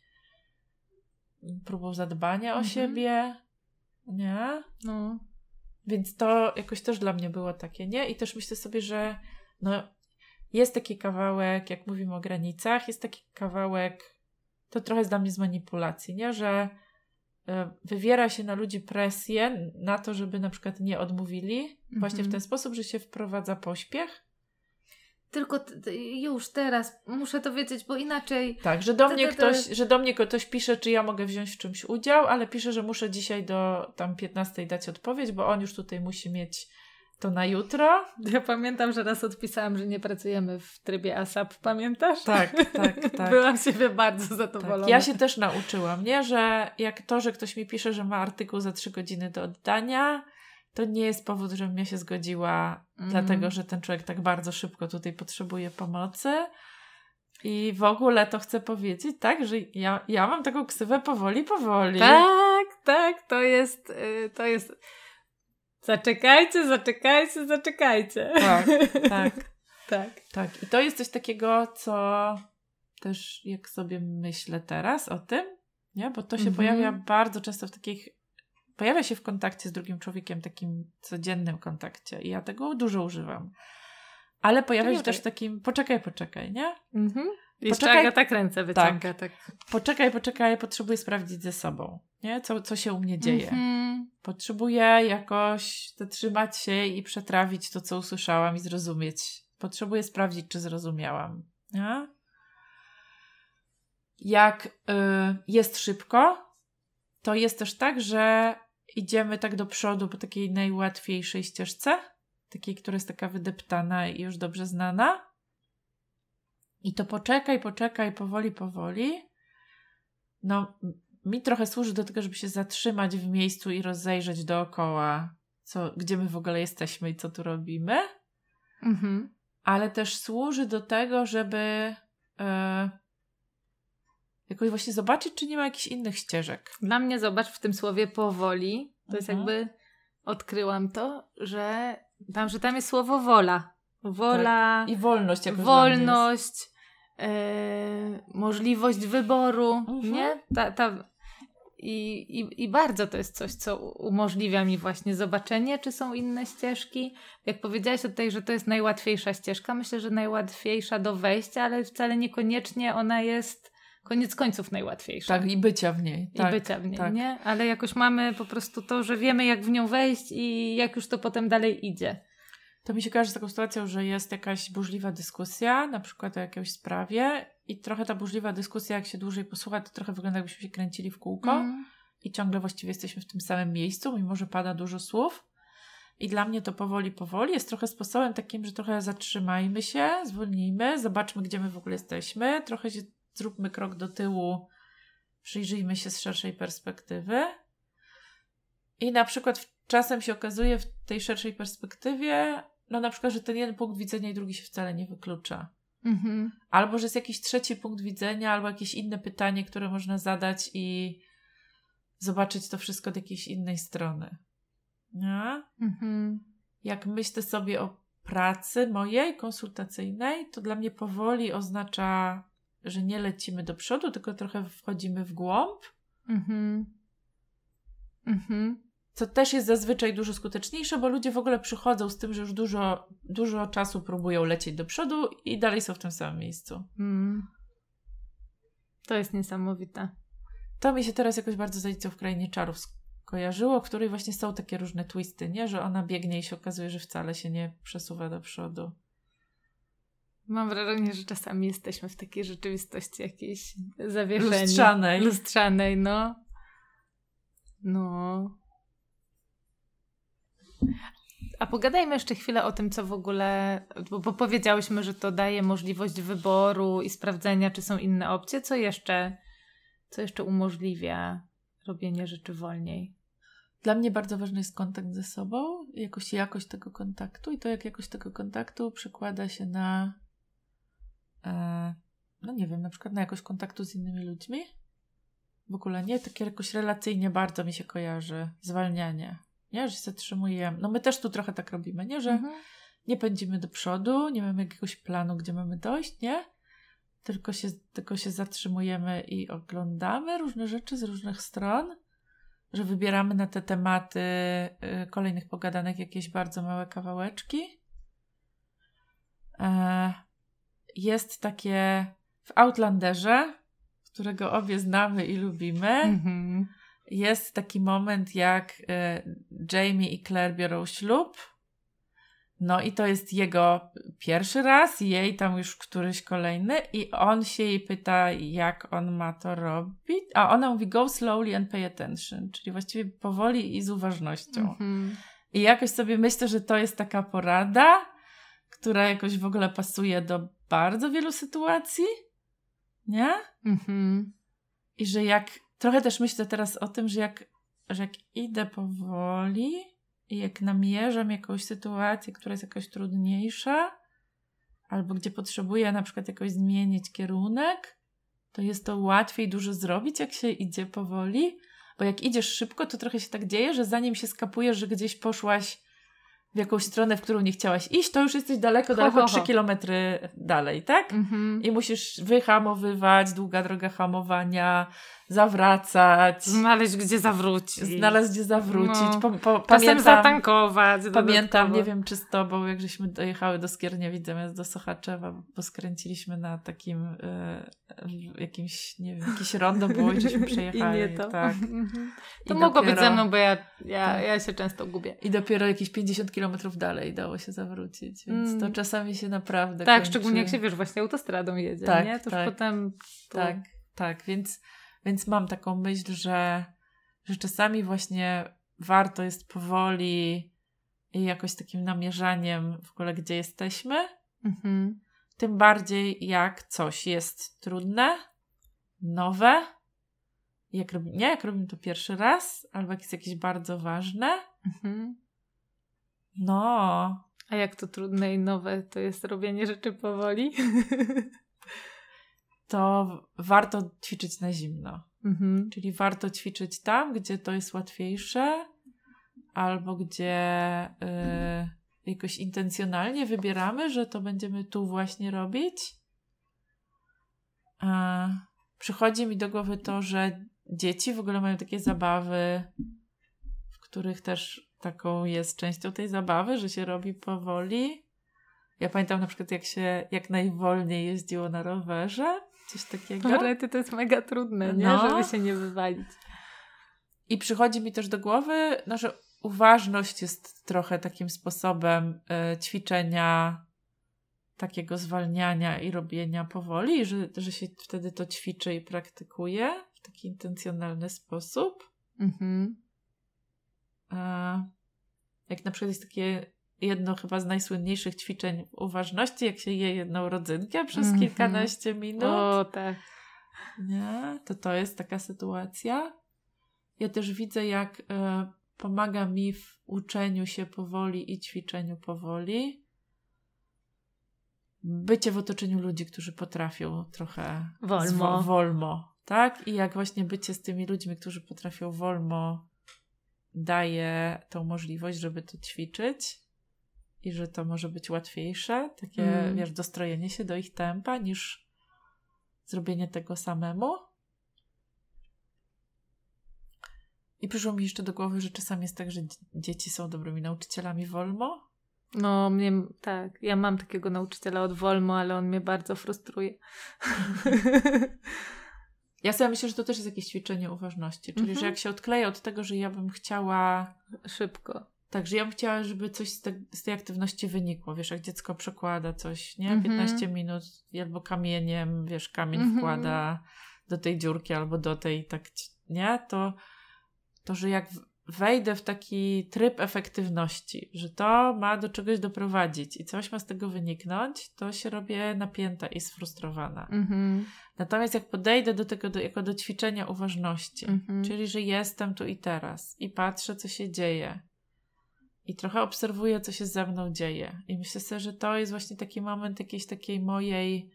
próbą zadbania o Mhm. siebie. Nie? No. Więc to jakoś też dla mnie było takie, nie? I też myślę sobie, że no, jest taki kawałek, jak mówimy o granicach, jest taki kawałek, to trochę jest dla mnie z manipulacji, nie? Że wywiera się na ludzi presję na to, żeby na przykład nie odmówili, właśnie w Mhm. ten sposób, że się wprowadza pośpiech. Tylko już teraz muszę to wiedzieć, bo inaczej. Tak, że do mnie to- to- ktoś, że do mnie ktoś pisze, czy ja mogę wziąć w czymś udział, ale pisze, że muszę dzisiaj do tam 15 dać odpowiedź, bo on już tutaj musi mieć to na jutro. Ja pamiętam, że raz odpisałam, że nie pracujemy w trybie ASAP, pamiętasz? Tak, tak, tak. Byłam siebie bardzo zadowolona. Tak, ja się też nauczyłam, nie? Że jak to, że ktoś mi pisze, że ma artykuł za trzy godziny do oddania, to nie jest powód, żebym ja się zgodziła, Mhm. dlatego że ten człowiek tak bardzo szybko tutaj potrzebuje pomocy. I w ogóle to chcę powiedzieć, tak, że ja, ja mam taką ksywę powoli, powoli. Tak, tak, to jest, y, to jest. Zaczekajcie, zaczekajcie, zaczekajcie. tak, tak. tak. Tak, i to jest coś takiego, co też jak sobie myślę teraz o tym, nie? Bo to się Mhm. pojawia bardzo często w takich, pojawia się w kontakcie z drugim człowiekiem, takim codziennym kontakcie i ja tego dużo używam. Ale pojawia się też w takim, poczekaj, poczekaj, nie? Mhm. Poczekaj- Agata ręce wyciąga. Tak. Poczekaj, poczekaj, potrzebuję sprawdzić ze sobą, nie? Co, co się u mnie dzieje. Mhm. Potrzebuję jakoś zatrzymać się i przetrawić to, co usłyszałam i zrozumieć. Potrzebuję sprawdzić, czy zrozumiałam. Nie? Jak y, jest szybko, to jest też tak, że idziemy tak do przodu po takiej najłatwiejszej ścieżce, takiej, która jest taka wydeptana i już dobrze znana. I to poczekaj, poczekaj, powoli, powoli. No, mi trochę służy do tego, żeby się zatrzymać w miejscu i rozejrzeć dookoła, co, gdzie my w ogóle jesteśmy i co tu robimy, Mhm. ale też służy do tego, żeby e, jakoś właśnie zobaczyć, czy nie ma jakichś innych ścieżek. Dla mnie, zobacz, w tym słowie powoli, to jest Mhm. jakby, odkryłam to, że tam, że tam jest słowo wola. Wola, I wolność jest. wolność, e, możliwość wyboru, Mhm. nie? Ta, ta, i, i, I bardzo to jest coś, co umożliwia mi właśnie zobaczenie, czy są inne ścieżki. Jak powiedziałaś tutaj, że to jest najłatwiejsza ścieżka, myślę, że najłatwiejsza do wejścia, ale wcale niekoniecznie ona jest koniec końców najłatwiejsza. Tak, i bycia w niej. I tak, bycia w niej, tak. nie? Ale jakoś mamy po prostu to, że wiemy, jak w nią wejść i jak już to potem dalej idzie. to mi się kojarzy z taką sytuacją, że jest jakaś burzliwa dyskusja, na przykład o jakiejś sprawie i trochę ta burzliwa dyskusja, jak się dłużej posłucha, to trochę wygląda jakbyśmy się kręcili w kółko Mm. i ciągle właściwie jesteśmy w tym samym miejscu, mimo że pada dużo słów. I dla mnie to powoli, powoli jest trochę sposobem takim, że trochę zatrzymajmy się, zwolnijmy, zobaczmy, gdzie my w ogóle jesteśmy, trochę się zróbmy krok do tyłu, przyjrzyjmy się z szerszej perspektywy. I na przykład czasem się okazuje w tej szerszej perspektywie, no na przykład, że ten jeden punkt widzenia i drugi się wcale nie wyklucza. Mhm. Albo, że jest jakiś trzeci punkt widzenia, albo jakieś inne pytanie, które można zadać i zobaczyć to wszystko od jakiejś innej strony. Nie? Mhm. Jak myślę sobie o pracy mojej konsultacyjnej, to dla mnie powoli oznacza, że nie lecimy do przodu, tylko trochę wchodzimy w głąb, Mhm. Mhm. Co też jest zazwyczaj dużo skuteczniejsze, bo ludzie w ogóle przychodzą z tym, że już dużo, dużo czasu próbują lecieć do przodu i dalej są w tym samym miejscu. Mm. To jest niesamowite. To mi się teraz jakoś bardzo z Alicją w Krainie Czarów skojarzyło, w której właśnie są takie różne twisty, nie? Że ona biegnie i się okazuje, że wcale się nie przesuwa do przodu. Mam wrażenie, że czasami jesteśmy w takiej rzeczywistości jakiejś zawieszeni. Lustrzanej. Lustrzanej, no. No. A pogadajmy jeszcze chwilę o tym, co w ogóle, bo, bo powiedziałyśmy, że to daje możliwość wyboru i sprawdzenia, czy są inne opcje. Co jeszcze, co jeszcze umożliwia robienie rzeczy wolniej? Dla mnie bardzo ważny jest kontakt ze sobą, jakoś jakość tego kontaktu i to, jak jakość tego kontaktu przekłada się na, e, no nie wiem, na przykład na jakość kontaktu z innymi ludźmi. W ogóle nie, takie jakoś relacyjnie bardzo mi się kojarzy zwalnianie, nie, że się zatrzymujemy. No my też tu trochę tak robimy, nie, że Mhm. nie pędzimy do przodu, nie mamy jakiegoś planu, gdzie mamy dojść, nie? Tylko się, tylko się zatrzymujemy i oglądamy różne rzeczy z różnych stron, że wybieramy na te tematy y, kolejnych pogadanek jakieś bardzo małe kawałeczki. E, jest takie w Outlanderze, którego obie znamy i lubimy. Mhm. Jest taki moment, jak e, Jamie i Claire biorą ślub. No i to jest jego pierwszy raz, jej tam już któryś kolejny, i on się jej pyta, jak on ma to robić. A ona mówi: Go slowly and pay attention, czyli właściwie powoli i z uważnością. Mhm. I jakoś sobie myślę, że to jest taka porada, która jakoś w ogóle pasuje do bardzo wielu sytuacji. Nie? Mhm. I że jak trochę też myślę teraz o tym, że jak, że jak idę powoli i jak namierzam jakąś sytuację, która jest jakaś trudniejsza, albo gdzie potrzebuję na przykład jakoś zmienić kierunek, to jest to łatwiej dużo zrobić, jak się idzie powoli. Bo jak idziesz szybko, to trochę się tak dzieje, że zanim się skapujesz, że gdzieś poszłaś w jakąś stronę, w którą nie chciałaś iść, to już jesteś daleko, Ho, daleko ho, 3 ho. kilometry dalej, tak? Mhm. I musisz wyhamowywać, długa droga hamowania, zawracać, Znaleźć gdzie zawrócić. znaleźć gdzie zawrócić. No. Po, po, pamiętam, zatankować. pamiętam, dodatkowo. nie wiem czy z tobą, jak żeśmy dojechały do Skierniewic zamiast do Sochaczewa, bo skręciliśmy na takim w jakimś, nie wiem, jakieś rondo było i żeśmy przejechali. I nie to. Tak. Mhm. I To mogło być dopiero- ze mną, bo ja, ja, Tak. ja się często gubię. I dopiero jakieś 50 kilometrów dalej dało się zawrócić, więc Mm. to czasami się naprawdę Tak, kończy. szczególnie jak się wiesz, właśnie autostradą jedzie, Tak, nie? To tak. potem. To... Tak, tak, więc, więc mam taką myśl, że, że czasami właśnie warto jest powoli i jakoś takim namierzaniem w ogóle, gdzie jesteśmy. Mhm. Tym bardziej jak coś jest trudne, nowe, jak robi, nie jak robimy to pierwszy raz, albo jak jest jakieś bardzo ważne. Mhm. No, A jak to trudne i nowe to jest robienie rzeczy powoli? to warto ćwiczyć na zimno. mhm. Czyli warto ćwiczyć tam, gdzie to jest łatwiejsze, albo gdzie y, jakoś intencjonalnie wybieramy, że to będziemy tu właśnie robić. Przychodzi mi do głowy to, że dzieci w ogóle mają takie zabawy, w których też taką jest częścią tej zabawy, że się robi powoli. Ja pamiętam na przykład, jak się jak najwolniej jeździło na rowerze, coś takiego. Torety to jest mega trudne, nie? No. Żeby się nie wywalić. I przychodzi mi też do głowy, no, że uważność jest trochę takim sposobem y, ćwiczenia, takiego zwalniania i robienia powoli, że, że się wtedy to ćwiczy i praktykuje w taki intencjonalny sposób. Mhm. Jak na przykład jest takie jedno chyba z najsłynniejszych ćwiczeń uważności, jak się je jedną rodzynkę przez mm -hmm. kilkanaście minut. O, tak. Nie? To to jest taka sytuacja. Ja też widzę, jak y, pomaga mi w uczeniu się powoli i ćwiczeniu powoli. Bycie w otoczeniu ludzi, którzy potrafią trochę wolmo. wolmo tak? I jak właśnie bycie z tymi ludźmi, którzy potrafią wolmo, daje tą możliwość, żeby to ćwiczyć i że to może być łatwiejsze, takie, mm. wiesz, dostrojenie się do ich tempa, niż zrobienie tego samemu. I przyszło mi jeszcze do głowy, że czasami jest tak, że dzieci są dobrymi nauczycielami Wolmo. No, mnie tak. Ja mam takiego nauczyciela od Wolmo, ale on mnie bardzo frustruje. Ja sobie myślę, że to też jest jakieś ćwiczenie uważności. Czyli, że mhm. jak się odkleję od tego, że ja bym chciała. Szybko. Tak, że ja bym chciała, żeby coś z, te, z tej aktywności wynikło. Wiesz, jak dziecko przekłada coś, nie? 15 mhm. minut albo kamieniem, wiesz, kamień mhm. wkłada do tej dziurki albo do tej, tak, nie? To, to że jak wejdę w taki tryb efektywności, że to ma do czegoś doprowadzić i coś ma z tego wyniknąć, to się robię napięta i sfrustrowana. Mhm. Natomiast jak podejdę do tego do, jako do ćwiczenia uważności, mhm. czyli że jestem tu i teraz i patrzę, co się dzieje, i trochę obserwuję, co się ze mną dzieje. I myślę sobie, że to jest właśnie taki moment jakiejś takiej mojej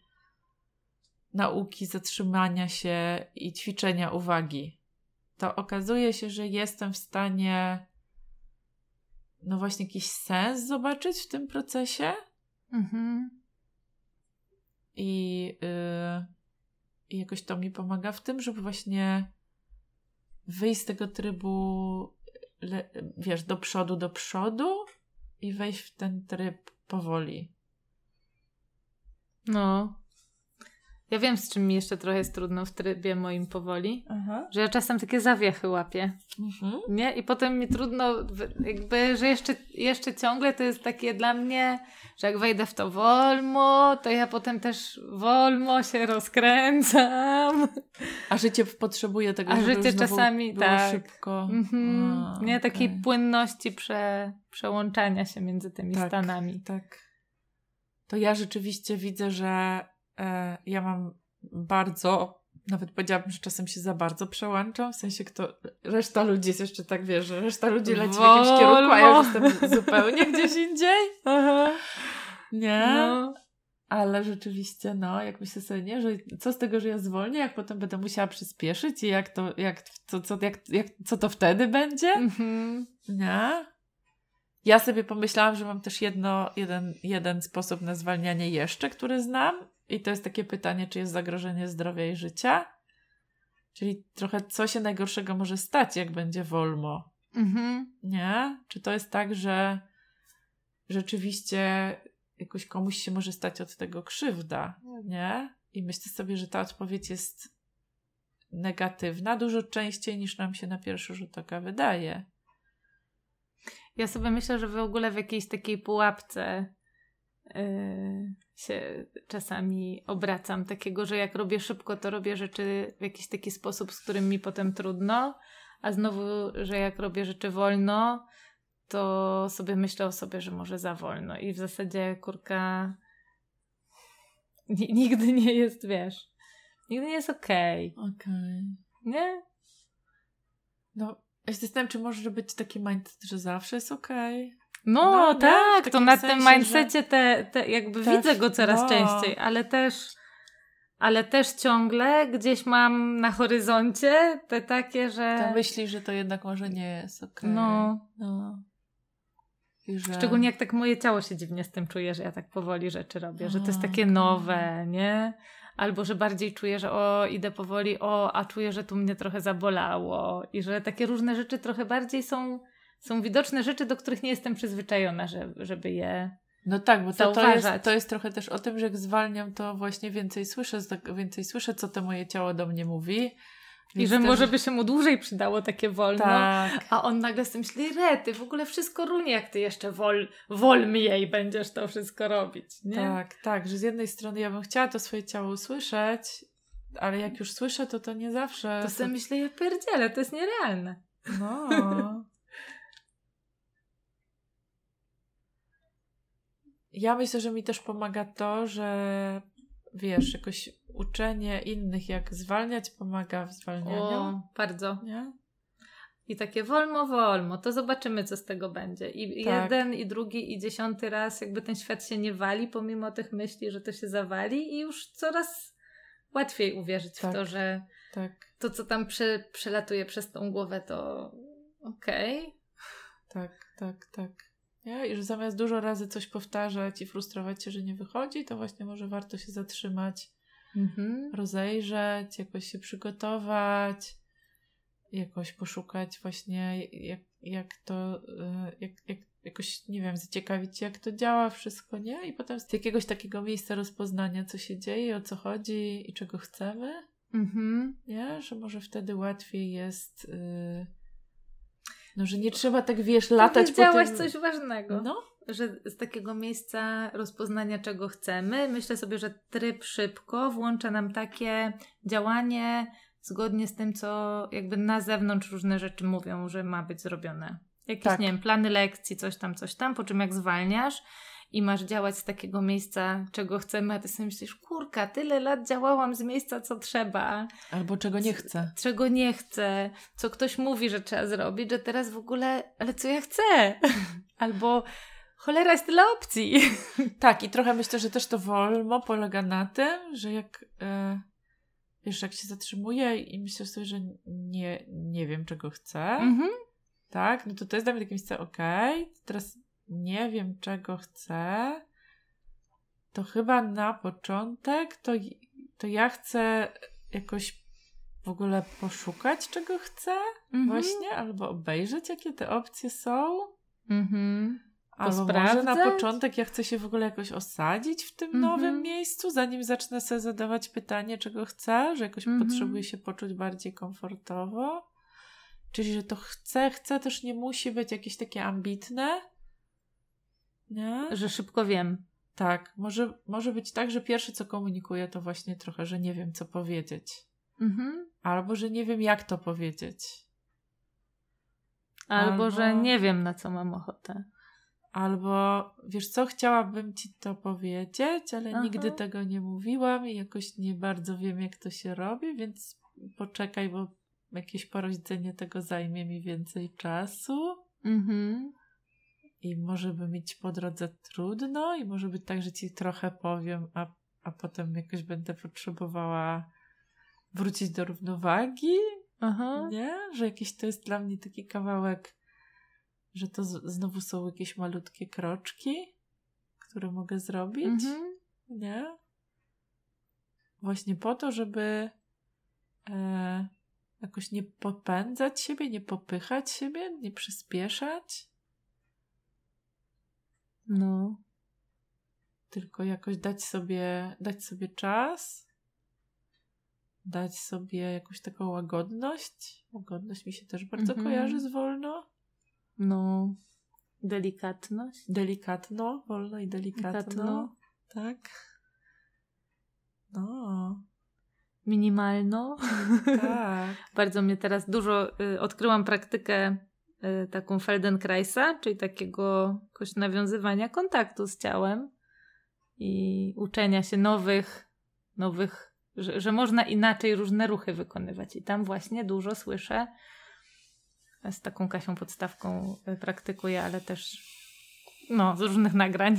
nauki zatrzymania się i ćwiczenia uwagi to okazuje się, że jestem w stanie no właśnie jakiś sens zobaczyć w tym procesie. Mhm. I, yy, I jakoś to mi pomaga w tym, żeby właśnie wyjść z tego trybu, le, wiesz, do przodu, do przodu i wejść w ten tryb powoli. No, ja wiem, z czym mi jeszcze trochę jest trudno w trybie moim powoli, Aha. że ja czasem takie zawiechy łapię, mhm. nie? I potem mi trudno, jakby, że jeszcze, jeszcze ciągle to jest takie dla mnie, że jak wejdę w to wolmo, to ja potem też wolmo się rozkręcam. A życie potrzebuje tego, A życie czasami tak. szybko. Mhm. A, nie, takiej okay. płynności prze, przełączania się między tymi tak, stanami. Tak. To ja rzeczywiście widzę, że ja mam bardzo, nawet powiedziałabym, że czasem się za bardzo przełączam, w sensie kto, reszta ludzi jest jeszcze tak, wiesz, że reszta ludzi leci Wolno. w jakimś kierunku, a ja jestem zupełnie gdzieś indziej. Aha. Nie? No. Ale rzeczywiście, no, jak myślę sobie, nie, że co z tego, że ja zwolnię, jak potem będę musiała przyspieszyć i jak to, jak, co, co, jak, jak, co to wtedy będzie? Mhm. Nie? Ja sobie pomyślałam, że mam też jedno, jeden, jeden sposób na zwalnianie jeszcze, który znam i to jest takie pytanie, czy jest zagrożenie zdrowia i życia? Czyli trochę co się najgorszego może stać, jak będzie wolno. Mhm. Nie? Czy to jest tak, że rzeczywiście jakoś komuś się może stać od tego krzywda, nie? I myślę sobie, że ta odpowiedź jest negatywna dużo częściej niż nam się na pierwszy rzut oka wydaje. Ja sobie myślę, że w ogóle w jakiejś takiej pułapce yy, się czasami obracam. Takiego, że jak robię szybko, to robię rzeczy w jakiś taki sposób, z którym mi potem trudno, a znowu, że jak robię rzeczy wolno, to sobie myślę o sobie, że może za wolno. I w zasadzie kurka nigdy nie jest, wiesz, nigdy nie jest okej. Okay. Okay. Nie? No, ja się zastanawiam, czy może być taki mindset, że zawsze jest okej. Okay. No, no tak, to na sensie, tym mindsetie te, te jakby też, widzę go coraz no. częściej, ale też ale też ciągle gdzieś mam na horyzoncie te takie, że... Te myśli, że to jednak może nie jest okej. Okay. No. no. Że... Szczególnie jak tak moje ciało się dziwnie z tym czuje, że ja tak powoli rzeczy robię, że to jest takie okay. nowe, nie? Albo że bardziej czuję, że o, idę powoli, o, a czuję, że tu mnie trochę zabolało i że takie różne rzeczy trochę bardziej są są widoczne rzeczy, do których nie jestem przyzwyczajona, żeby, żeby je no tak, bo to, to, jest, to jest trochę też o tym, że jak zwalniam, to właśnie więcej słyszę, więcej słyszę, co to moje ciało do mnie mówi, I że może by się mu dłużej przydało takie wolno. Tak. A on nagle z tym myśli, rety, w ogóle wszystko runie, jak ty jeszcze wol, wol mniej będziesz to wszystko robić, nie? Tak, tak, że z jednej strony ja bym chciała to swoje ciało usłyszeć, ale jak już słyszę, to to nie zawsze. To sobie myślę, ja pierdzielę, to jest nierealne. No. Ja myślę, że mi też pomaga to, że wiesz, jakoś uczenie innych, jak zwalniać, pomaga w zwalnianiu. O, bardzo. Nie? I takie wolno, wolno, to zobaczymy, co z tego będzie. I Tak. jeden, i drugi, i dziesiąty raz, jakby ten świat się nie wali, pomimo tych myśli, że to się zawali, i już coraz łatwiej uwierzyć Tak. w to, że Tak, to, co tam prze, przelatuje przez tą głowę, to okej. tak, tak, tak. Nie? I że zamiast dużo razy coś powtarzać i frustrować się, że nie wychodzi, to właśnie może warto się zatrzymać, Mhm. rozejrzeć, jakoś się przygotować, jakoś poszukać właśnie, jak, jak to, y, jak, jak, jakoś, nie wiem, zaciekawić jak to działa wszystko, nie? I potem z jakiegoś takiego miejsca rozpoznania, co się dzieje, o co chodzi i czego chcemy, Mhm. nie? Że może wtedy łatwiej jest, y, no, że nie trzeba tak, wiesz, latać po tym... coś ważnego. No, że z takiego miejsca rozpoznania, czego chcemy, myślę sobie, że tryb szybko włącza nam takie działanie zgodnie z tym, co jakby na zewnątrz różne rzeczy mówią, że ma być zrobione. Jakieś, Tak. nie wiem, plany lekcji, coś tam, coś tam, po czym jak zwalniasz i masz działać z takiego miejsca, czego chcemy, a ty sobie myślisz, kurka, tyle lat działałam z miejsca, co trzeba, albo czego nie chcę. czego nie chcę, co ktoś mówi, że trzeba zrobić, że teraz w ogóle, ale co ja chcę? Albo cholera jest tyle opcji. Tak, i trochę myślę, że też to wolno polega na tym, że jak e, wiesz, jak się zatrzymuję i myślę sobie, że nie, nie wiem, czego chcę, Mhm. tak, no to to jest dla mnie takie miejsce, okej, teraz nie wiem, czego chcę, to chyba na początek to, to ja chcę jakoś w ogóle poszukać, czego chcę, Mhm. właśnie, albo obejrzeć, jakie te opcje są. Mhm. Albo może na początek ja chcę się w ogóle jakoś osadzić w tym Mhm. nowym miejscu, zanim zacznę sobie zadawać pytanie, czego chcę, że jakoś Mhm. potrzebuję się poczuć bardziej komfortowo. Czyli, że to chcę, chcę też nie musi być jakieś takie ambitne. Nie? Że szybko wiem. Tak, może, może być tak, że pierwsze co komunikuję to właśnie trochę, że nie wiem co powiedzieć. Mhm. Albo, że nie wiem jak to powiedzieć. Albo, Albo- że nie wiem, na co mam ochotę. Albo wiesz co, chciałabym ci to powiedzieć, ale Aha. nigdy tego nie mówiłam i jakoś nie bardzo wiem, jak to się robi, więc poczekaj, bo jakieś porodzenie tego zajmie mi więcej czasu Mhm. I może by mieć po drodze trudno i może być tak, że ci trochę powiem, a, a potem jakoś będę potrzebowała wrócić do równowagi, Aha. nie? Że jakiś to jest dla mnie taki kawałek, że to z, znowu są jakieś malutkie kroczki, które mogę zrobić, Mhm. nie? Właśnie po to, żeby e, jakoś nie popędzać siebie, nie popychać siebie, nie przyspieszać, No. tylko jakoś dać sobie, dać sobie czas, dać sobie jakąś taką łagodność. Łagodność mi się też bardzo Mhm. kojarzy z wolno. No. Delikatność. Delikatno, wolno i delikatno. Delikatno. Tak. No, Minimalno. tak. Bardzo mnie teraz dużo y, odkryłam praktykę taką Feldenkraisa, czyli takiego jakoś nawiązywania kontaktu z ciałem i uczenia się nowych, nowych, że, że można inaczej różne ruchy wykonywać. I tam właśnie dużo słyszę. Z taką Kasią podstawką y, praktykuję, ale też no, z różnych nagrań.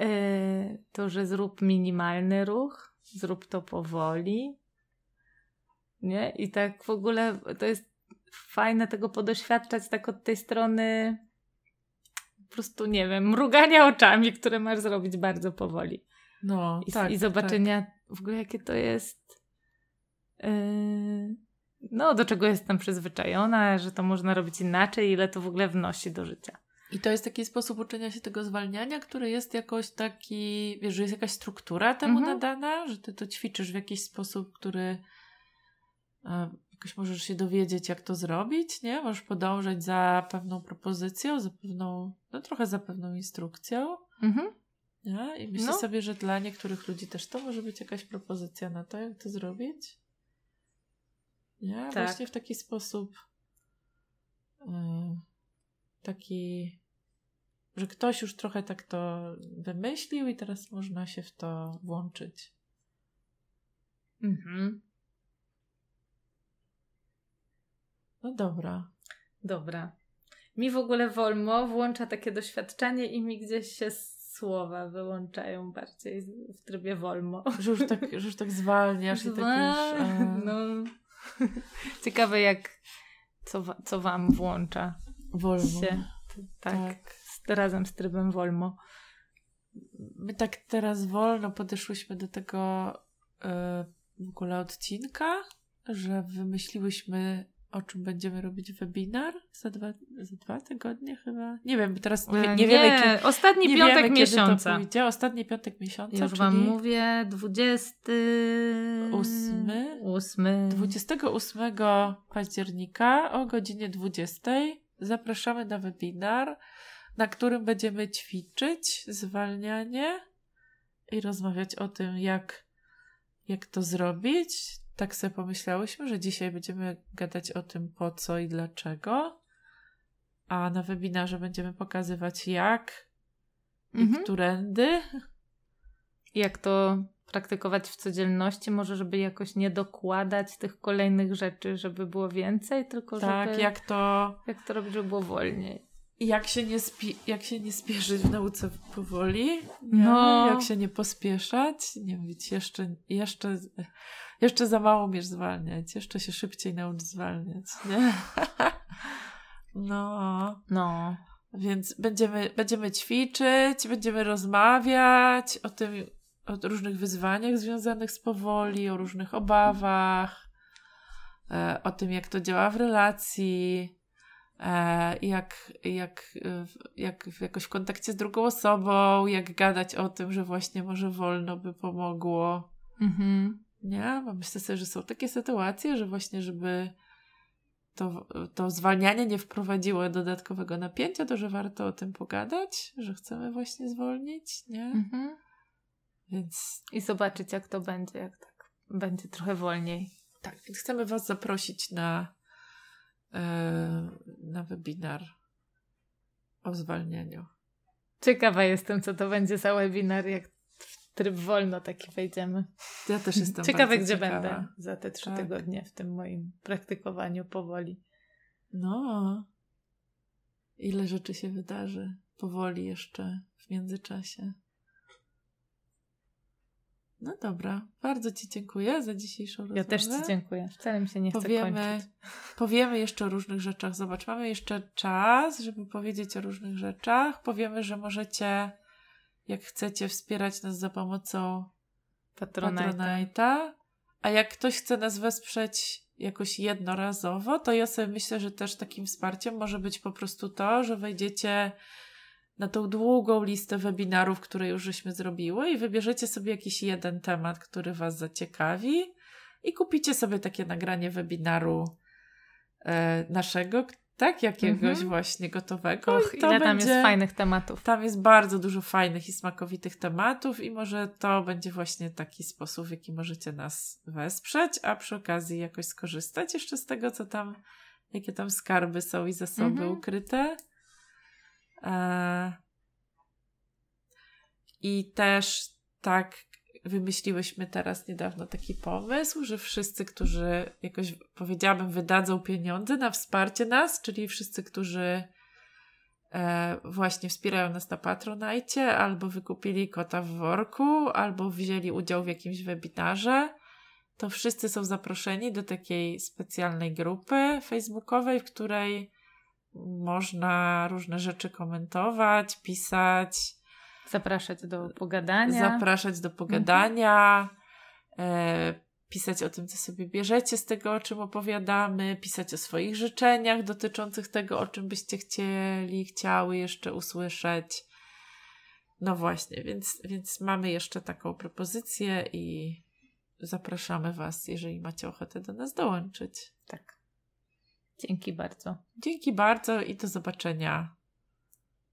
Y, to, że zrób minimalny ruch, zrób to powoli, nie? I tak w ogóle to jest fajne tego podoświadczać tak od tej strony po prostu, nie wiem, mrugania oczami, które masz zrobić bardzo powoli. No, I, tak, i zobaczenia w ogóle, jakie to jest yy, no, do czego jestem przyzwyczajona, że to można robić inaczej, ile to w ogóle wnosi do życia. I to jest taki sposób uczenia się tego zwalniania, który jest jakoś taki, wiesz, że jest jakaś struktura temu Mhm. nadana, że ty to ćwiczysz w jakiś sposób, który e, jakoś możesz się dowiedzieć, jak to zrobić, nie? Możesz podążać za pewną propozycją, za pewną, no trochę za pewną instrukcją. Mhm. Nie? I myślę No. sobie, że dla niektórych ludzi też to może być jakaś propozycja na to, jak to zrobić. Nie? Tak. Właśnie w taki sposób ym, taki, że ktoś już trochę tak to wymyślił i teraz można się w to włączyć. Mhm. No dobra. Dobra. Mi w ogóle Wolmo włącza takie doświadczenie i mi gdzieś się słowa wyłączają bardziej w trybie Wolmo. Że już tak, że już tak zwalniasz i tak już... e, No. Ciekawe jak co, co wam włącza wolno. się. Tak. tak. Z, razem z trybem Wolmo. My tak teraz wolno podeszłyśmy do tego e, w ogóle odcinka, że wymyśliłyśmy, o czym będziemy robić webinar za dwa, za dwa tygodnie chyba. Nie wiem, teraz nie, E, nie wiemy, kiedy, ostatni nie piątek wiemy, kiedy miesiąca. to pójdzie. Ostatni piątek miesiąca, Już wam mówię, 20... Ósmy? 8. 28 października o godzinie 20 zapraszamy na webinar, na którym będziemy ćwiczyć zwalnianie i rozmawiać o tym, jak, jak to zrobić. Tak sobie pomyślałyśmy, że dzisiaj będziemy gadać o tym, po co i dlaczego. A na webinarze będziemy pokazywać, jak i Mhm. którędy. Jak to praktykować w codzienności, może żeby jakoś nie dokładać tych kolejnych rzeczy, żeby było więcej, tylko Tak, żeby... jak to jak to robić, żeby było wolniej. I jak się nie, spi- jak się nie spieszyć w nauce powoli, nie? No. jak się nie pospieszać, nie mówić jeszcze, jeszcze, jeszcze za mało umiesz zwalniać, jeszcze się szybciej naucz zwalniać, nie? No, No. więc będziemy, będziemy ćwiczyć, będziemy rozmawiać o tym, o różnych wyzwaniach związanych z powoli, o różnych obawach, e, o tym, jak to działa w relacji, e, jak, jak, w- jak w- jakoś w kontakcie z drugą osobą, jak gadać o tym, że właśnie może wolno by pomogło. Mhm. Nie? Bo myślę sobie, że są takie sytuacje, że właśnie, żeby to, to zwalnianie nie wprowadziło dodatkowego napięcia, to że warto o tym pogadać, że chcemy właśnie zwolnić, nie? Mhm. Więc I zobaczyć, jak to będzie, jak tak będzie trochę wolniej. tak, więc chcemy Was zaprosić na, e, na webinar o zwalnianiu. Ciekawa jestem, co to będzie za webinar, jak tryb wolno taki wejdziemy. Ja też jestem Ciekawe, gdzie ciekawa. będę za te trzy Tak. tygodnie w tym moim praktykowaniu powoli. No. Ile rzeczy się wydarzy powoli jeszcze w międzyczasie. No dobra, bardzo Ci dziękuję za dzisiejszą rozmowę. Ja też Ci dziękuję. Wcale mi się nie chce Powiemy, kończyć. powiemy jeszcze o różnych rzeczach. Zobacz, mamy jeszcze czas, żeby powiedzieć o różnych rzeczach. Powiemy, że możecie, jak chcecie, wspierać nas za pomocą Patronite. Patronite'a. A jak ktoś chce nas wesprzeć jakoś jednorazowo, to ja sobie myślę, że też takim wsparciem może być po prostu to, że wejdziecie na tą długą listę webinarów, które już żeśmy zrobiły i wybierzecie sobie jakiś jeden temat, który Was zaciekawi i kupicie sobie takie nagranie webinaru e, naszego, tak? Jakiegoś Mhm. właśnie gotowego. Och, I to ile tam będzie... jest fajnych tematów. Tam jest bardzo dużo fajnych i smakowitych tematów, i może to będzie właśnie taki sposób, w jaki możecie nas wesprzeć, a przy okazji jakoś skorzystać jeszcze z tego, co tam, jakie tam skarby są i zasoby Mhm. ukryte. E... I też tak wymyśliłyśmy teraz niedawno taki pomysł, że wszyscy, którzy jakoś powiedziałabym, wydadzą pieniądze na wsparcie nas, czyli wszyscy, którzy e, właśnie wspierają nas na Patronajcie, albo wykupili kota w worku, albo wzięli udział w jakimś webinarze, to wszyscy są zaproszeni do takiej specjalnej grupy facebookowej, w której można różne rzeczy komentować, pisać, Zapraszać do pogadania. zapraszać do pogadania, e, pisać o tym, co sobie bierzecie z tego, o czym opowiadamy, pisać o swoich życzeniach dotyczących tego, o czym byście chcieli, chciały jeszcze usłyszeć. No właśnie, więc, więc mamy jeszcze taką propozycję i, zapraszamy Was, jeżeli macie ochotę do nas dołączyć. Tak. Dzięki bardzo. Dzięki bardzo i do zobaczenia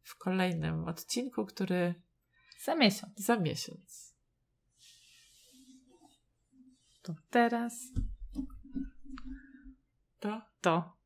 w kolejnym odcinku, który Za miesiąc. za miesiąc. To teraz To to.